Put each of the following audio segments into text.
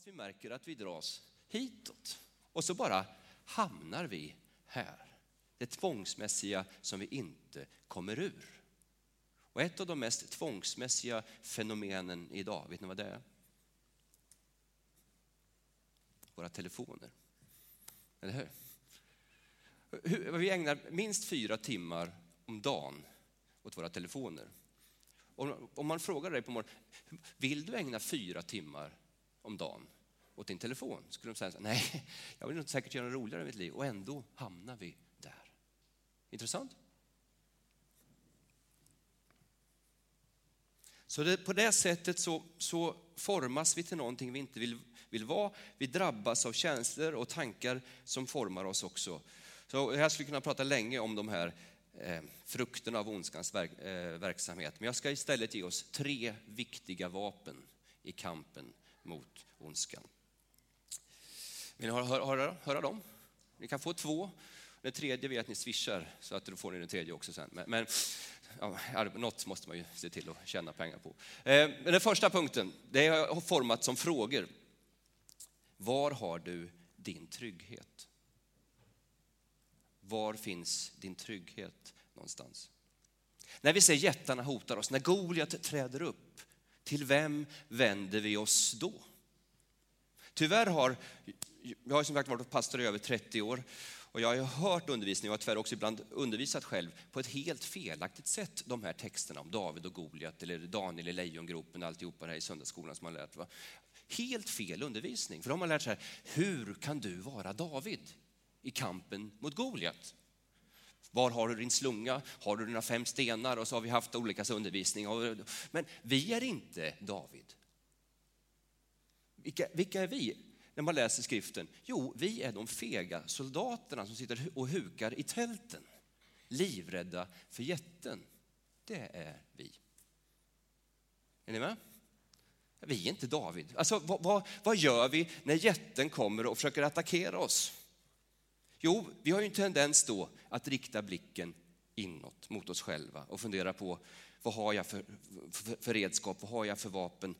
fast vi märker att vi dras hitåt. Och så bara hamnar vi här. Det tvångsmässiga som vi inte kommer ur. Och ett av de mest tvångsmässiga fenomenen idag, vet ni vad det är? Våra telefoner. Eller hur? Vi ägnar minst fyra timmar om dagen åt våra telefoner. Om man frågar dig på morgonen, vill du ägna fyra timmar om dagen åt din telefon? Skulle de säga, nej, jag vill inte säkert göra något roligare i mitt liv. Och ändå hamnar vi där. Intressant? Så det, på det sättet så, så, formas vi till någonting vi inte vill, vill vara. Vi drabbas av känslor och tankar som formar oss också. Så jag skulle kunna prata länge om de här eh, frukterna av ondskans verk, eh, verksamhet. Men jag ska istället ge oss tre viktiga vapen i kampen mot ondskan. Vill ni höra, höra, höra dem? Ni kan få två. Den tredje vet att ni swishar, så att då får ni den tredje också sen. Men, men ja, något måste man ju se till att tjäna pengar på. Eh, den första punkten, det är format som frågor. Var har du din trygghet? Var finns din trygghet någonstans? När vi ser jättarna hotar oss, när Goliat träder upp, till vem vänder vi oss då? Tyvärr har, jag har som sagt varit pastor i över 30 år och jag har hört undervisning och har tyvärr också ibland undervisat själv på ett helt felaktigt sätt de här texterna om David och Goliat eller Daniel i lejongropen och alltihopa det här i söndagsskolan som man lärt. Va? Helt fel undervisning, för de har lärt sig hur kan du vara David i kampen mot Goliat? Var har du din slunga? Har du dina fem stenar? Och så har vi haft olika undervisning. Men vi är inte David. Vilka, vilka är vi? när man läser skriften? Jo, vi är de fega soldaterna som sitter och hukar i tälten, livrädda för jätten. Det är vi. Är ni med? Vi är inte David. Alltså, vad, vad, vad gör vi när jätten kommer och försöker attackera oss? Jo, vi har ju en tendens då att rikta blicken inåt mot oss själva och fundera på vad har jag för, för, för redskap, vad har jag för vapen?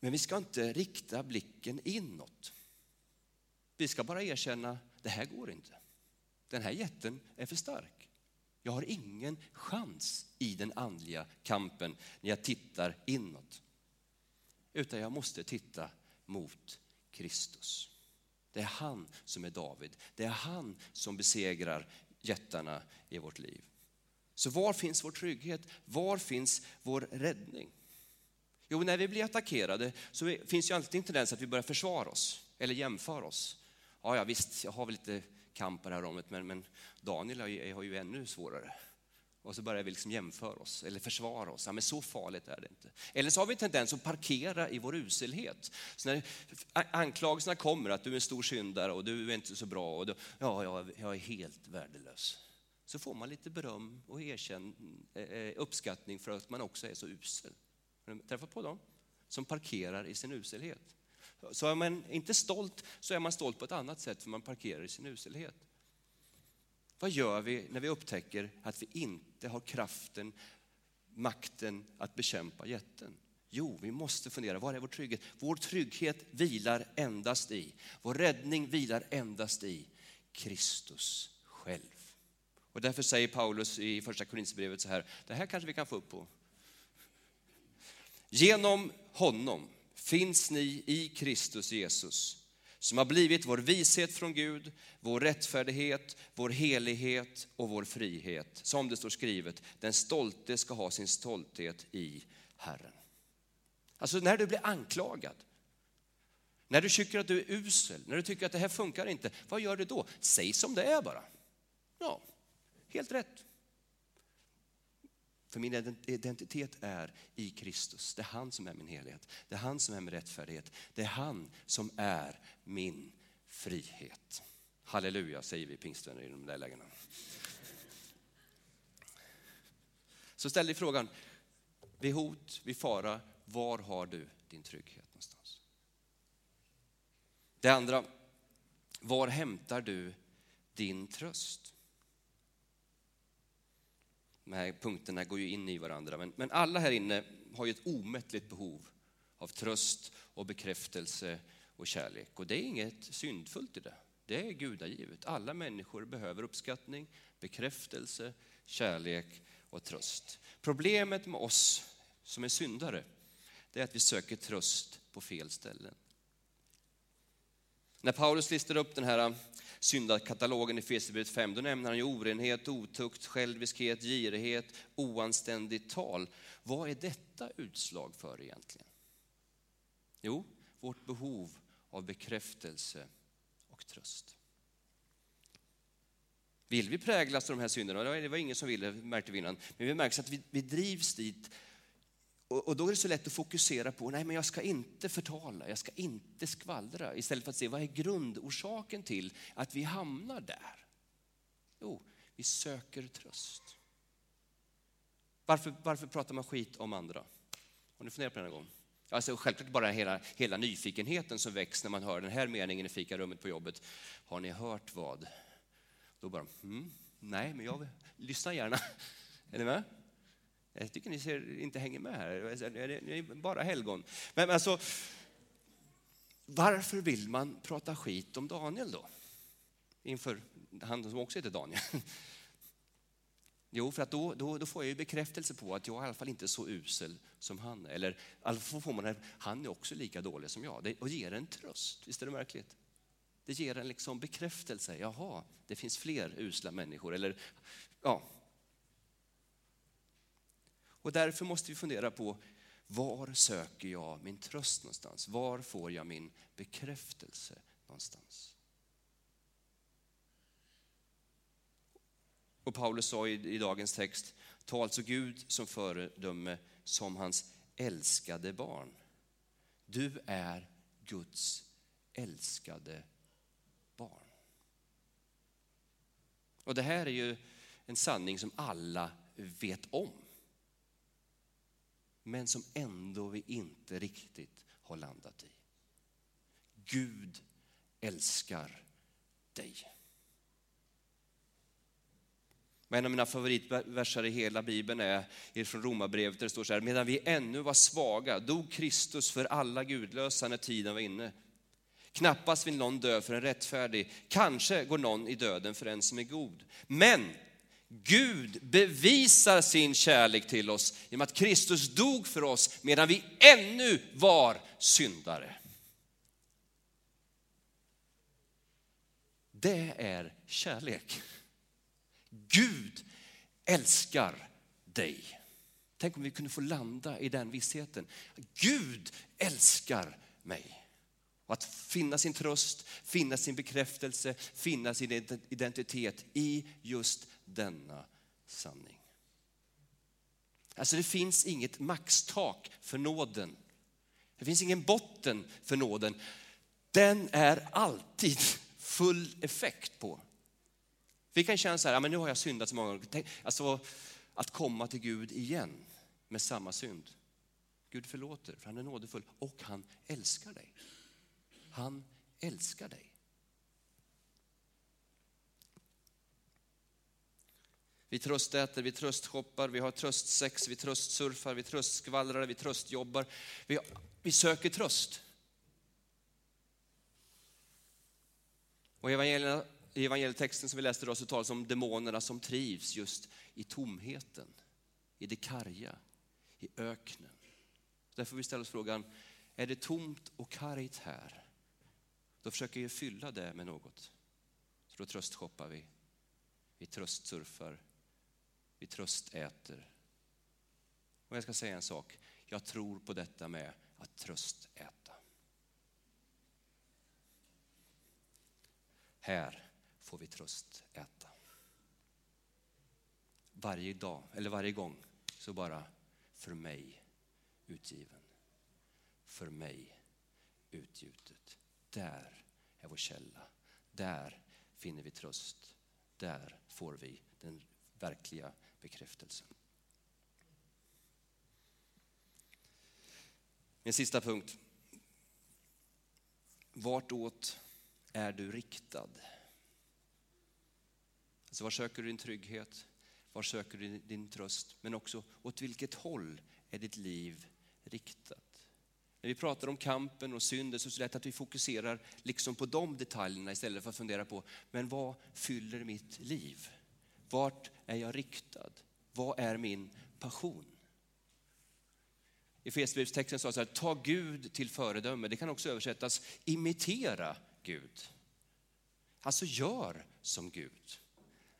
Men vi ska inte rikta blicken inåt. Vi ska bara erkänna, det här går inte. Den här jätten är för stark. Jag har ingen chans i den andliga kampen när jag tittar inåt. Utan jag måste titta mot Kristus. Det är han som är David. Det är han som besegrar jättarna i vårt liv. Så var finns vår trygghet? Var finns vår räddning? Jo, när vi blir attackerade så finns ju alltid en tendens att vi börjar försvara oss eller jämföra oss. Ja, ja visst, jag har väl lite kamp på det här området, men, men Daniel har, har ju ännu svårare. Och så börjar vi liksom jämföra oss eller försvara oss. Ja, men så farligt är det inte. Eller så har vi en tendens att parkera i vår uselhet. Så när anklagelserna kommer att du är en stor syndare och du är inte så bra och du, ja, jag, jag är helt värdelös. Så får man lite beröm och erkänn, eh, eh, uppskattning för att man också är så usel. Har ni träffat på dem? Som parkerar i sin uselhet. Så är man inte stolt så är man stolt på ett annat sätt för man parkerar i sin uselhet. Vad gör vi när vi upptäcker att vi inte har kraften, makten att bekämpa jätten? Jo, vi måste fundera, var är vår trygghet? Vår trygghet vilar endast i, vår räddning vilar endast i Kristus själv. Och därför säger Paulus i första Korinthierbrevet så här, det här kanske vi kan få upp på Genom honom finns ni i Kristus Jesus som har blivit vår vishet från Gud, vår rättfärdighet, vår helighet och vår frihet. Som det står skrivet, den stolte ska ha sin stolthet i Herren. Alltså när du blir anklagad, när du tycker att du är usel, när du tycker att det här funkar inte, vad gör du då? Säg som det är bara. Ja, helt rätt. För min identitet är i Kristus. Det är han som är min helhet. Det är han som är min rättfärdighet. Det är han som är min frihet. Halleluja säger vi pingstvänner i de där lägena. Så ställ dig frågan, vid hot, vid fara, var har du din trygghet någonstans? Det andra, var hämtar du din tröst? De här punkterna går ju in i varandra. Men, men alla här inne har ju ett omättligt behov av tröst och bekräftelse och kärlek. Och det är inget syndfullt i det. Det är gudagivet. Alla människor behöver uppskattning, bekräftelse, kärlek och tröst. Problemet med oss som är syndare, det är att vi söker tröst på fel ställen. När Paulus listar upp den här äh, syndakatalogen i Fesierbrevet 5, då nämner han ju orenhet, otukt, själviskhet, girighet, oanständigt tal. Vad är detta utslag för egentligen? Jo, vårt behov av bekräftelse och tröst. Vill vi präglas av de här synderna? Det var ingen som ville, märkte vi innan. Men vi märker att vi, vi drivs dit. Och, och, då är det så lätt att fokusera på, nej men jag ska inte förtala, jag ska inte skvallra. Istället för att se, vad är grundorsaken till att vi hamnar där? Jo, vi söker tröst. Varför, varför pratar man skit om andra? Har ni funderat på det någon gång? Alltså självklart bara hela, hela nyfikenheten som väcks när man hör den här meningen i fikarummet på jobbet. Har ni hört vad? Då bara, mm, nej, men jag lyssnar gärna. Är ni med? Jag tycker ni ser, inte hänger med här. Alltså, ni är bara helgon. Men alltså, varför vill man prata skit om Daniel då? Inför han som också heter Daniel. Jo, för att då, då, då, får jag ju bekräftelse på att jag i alla fall inte är så usel som han. Eller alltså får man att han är också lika dålig som jag. Det, och ger en tröst. Visst är det märkligt? Det ger en liksom bekräftelse. Jaha, det finns fler usla människor. Eller, ja. Och därför måste vi fundera på var söker jag min tröst någonstans? Var får jag min bekräftelse någonstans? Och Paulus sa i, i dagens text, ta alltså Gud som föredöme som hans älskade barn. Du är Guds älskade barn. Och det här är ju en sanning som alla vet om. Men som ändå vi inte riktigt har landat i. Gud älskar dig. En av mina favoritverser i hela Bibeln är från Romarbrevet där det står så här, medan vi ännu var svaga dog Kristus för alla gudlösa när tiden var inne. Knappast vill någon dö för en rättfärdig, kanske går någon i döden för en som är god. Men Gud bevisar sin kärlek till oss genom att Kristus dog för oss medan vi ännu var syndare. Det är kärlek. Gud älskar dig. Tänk om vi kunde få landa i den vissheten. Gud älskar mig. Och att finna sin tröst, finna sin bekräftelse, finna sin identitet i just denna sanning. Alltså det finns inget maxtak för nåden. Det finns ingen botten för nåden. Den är alltid full effekt på. Vi kan känna så här, men nu har jag syndat så många gånger. Alltså att komma till Gud igen med samma synd. Gud förlåter, för han är nådefull och han älskar dig. Han älskar dig. Vi tröstäter, vi tröstshoppar, vi har tröstsex, vi tröstsurfar, vi tröstskvallrar, vi tröstjobbar. Vi, vi söker tröst. Och i evangelietexten som vi läste idag så talas om demonerna som trivs just i tomheten, i det karga, i öknen. Därför vi ställa oss frågan, är det tomt och kargt här? Då försöker vi fylla det med något. Så då tröstshoppar vi, vi tröstsurfar, vi tröstäter. Och jag ska säga en sak, jag tror på detta med att tröstäta. Här får vi tröstäta. Varje dag, eller varje gång, så bara för mig utgiven. För mig utgjutet. Där är vår källa. Där finner vi tröst. Där får vi den verkliga bekräftelsen. Min sista punkt. Vartåt är du riktad? Alltså var söker du din trygghet? Var söker du din tröst? Men också åt vilket håll är ditt liv riktat? När vi pratar om kampen och synden så är det lätt att vi fokuserar liksom på de detaljerna istället för att fundera på, men vad fyller mitt liv? Vart är jag riktad? Vad är min passion? I Fesbrevstexten står det så här, ta Gud till föredöme. Det kan också översättas imitera Gud. Alltså gör som Gud.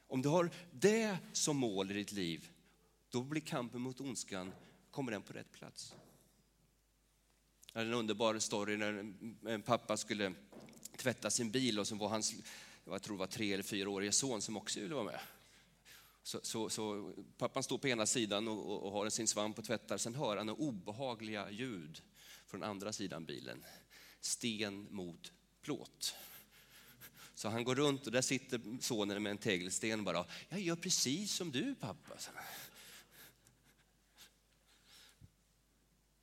Om du har det som mål i ditt liv, då blir kampen mot ondskan, kommer den på rätt plats. Jag hade en underbar story när en pappa skulle tvätta sin bil och så var hans, jag tror det var tre eller fyraårige son som också ville vara med. Så, så, så, pappan står på ena sidan och, och, har sin svamp och tvättar, sen hör han obehagliga ljud från andra sidan bilen. Sten mot plåt. Så han går runt och där sitter sonen med en tegelsten bara. Jag gör precis som du pappa.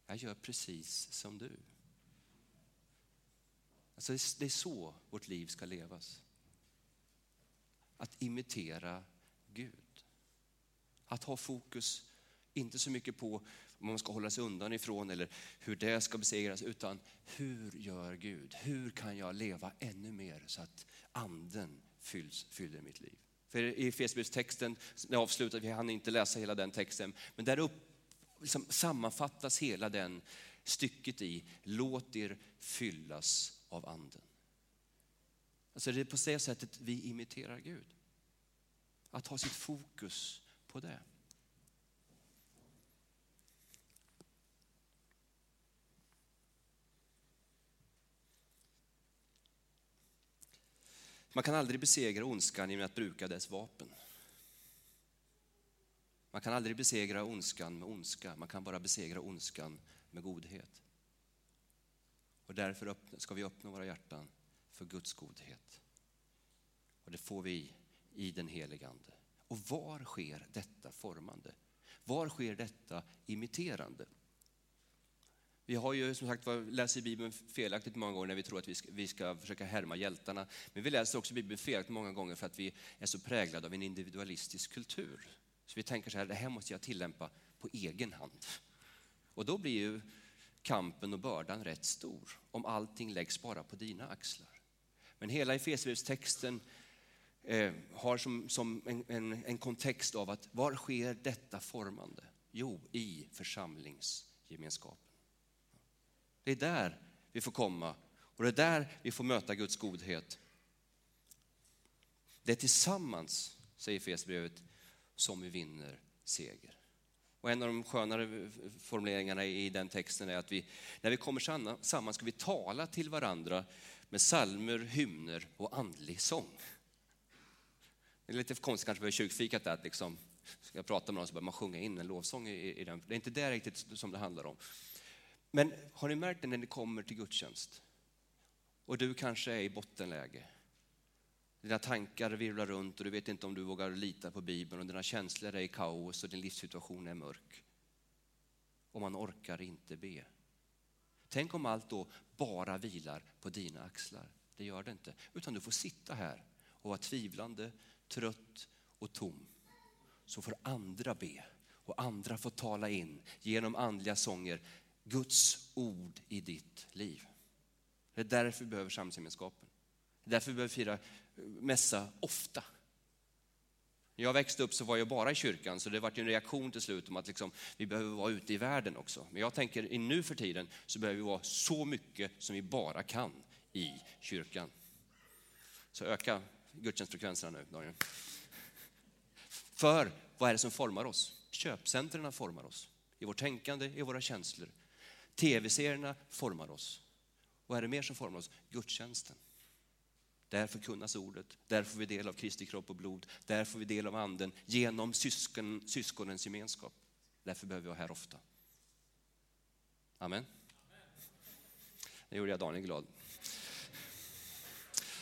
Jag gör precis som du. Alltså det är så vårt liv ska levas. Att imitera Gud. Att ha fokus, inte så mycket på vad man ska hålla sig undan ifrån eller hur det ska besegras, utan hur gör Gud? Hur kan jag leva ännu mer så att anden fylls, fyller mitt liv? För i Efesierbrevstexten, den avslutar, vi hann inte läsa hela den texten, men där upp, liksom sammanfattas hela den stycket i, låt er fyllas av anden. Alltså det är på det sättet vi imiterar Gud. Att ha sitt fokus på det. Man kan aldrig besegra ondskan genom att bruka dess vapen. Man kan aldrig besegra ondskan med ondska, man kan bara besegra ondskan med godhet. Och därför ska vi öppna våra hjärtan för Guds godhet. Och det får vi i den helige Ande. Och var sker detta formande? Var sker detta imiterande? Vi har ju som sagt läser Bibeln felaktigt många gånger när vi tror att vi ska, vi ska försöka härma hjältarna. Men vi läser också Bibeln felaktigt många gånger för att vi är så präglade av en individualistisk kultur. Så vi tänker så här, det här måste jag tillämpa på egen hand. Och då blir ju kampen och bördan rätt stor om allting läggs bara på dina axlar. Men hela Efesierbrevstexten eh, har som, som en, en, en kontext av att var sker detta formande? Jo, i församlingsgemenskapen. Det är där vi får komma och det är där vi får möta Guds godhet. Det är tillsammans, säger Fesbrevet, som vi vinner seger. Och en av de skönare formuleringarna i den texten är att vi, när vi kommer samman ska vi tala till varandra med salmer, hymner och andlig sång. Det är lite konstigt kanske vid kyrkfikat att liksom, ska jag prata med någon så börjar man sjunga in en lovsång i, i den. Det är inte det riktigt som det handlar om. Men har ni märkt det när ni kommer till gudstjänst? Och du kanske är i bottenläge. Dina tankar virvlar runt och du vet inte om du vågar lita på Bibeln och dina känslor är i kaos och din livssituation är mörk. Och man orkar inte be. Tänk om allt då bara vilar på dina axlar. Det gör det inte. Utan du får sitta här och vara tvivlande, trött och tom. Så får andra be och andra får tala in genom andliga sånger Guds ord i ditt liv. Det är därför vi behöver samhällsgemenskapen. Det är därför vi behöver fira eh, mässa ofta. När jag växte upp så var jag bara i kyrkan, så det var en reaktion till slut om att liksom, vi behöver vara ute i världen också. Men jag tänker i nu för tiden så behöver vi vara så mycket som vi bara kan i kyrkan. Så öka gudstjänstfrekvenserna nu, Daniel. För vad är det som formar oss? Köpcentren formar oss. I vårt tänkande, i våra känslor. Tv-serierna formar oss. Vad är det mer som formar oss? Gudstjänsten. Där förkunnas ordet, där får vi del av Kristi kropp och blod, där får vi del av anden genom syskon, syskonens gemenskap. Därför behöver vi vara här ofta. Amen. Det gjorde jag Daniel glad.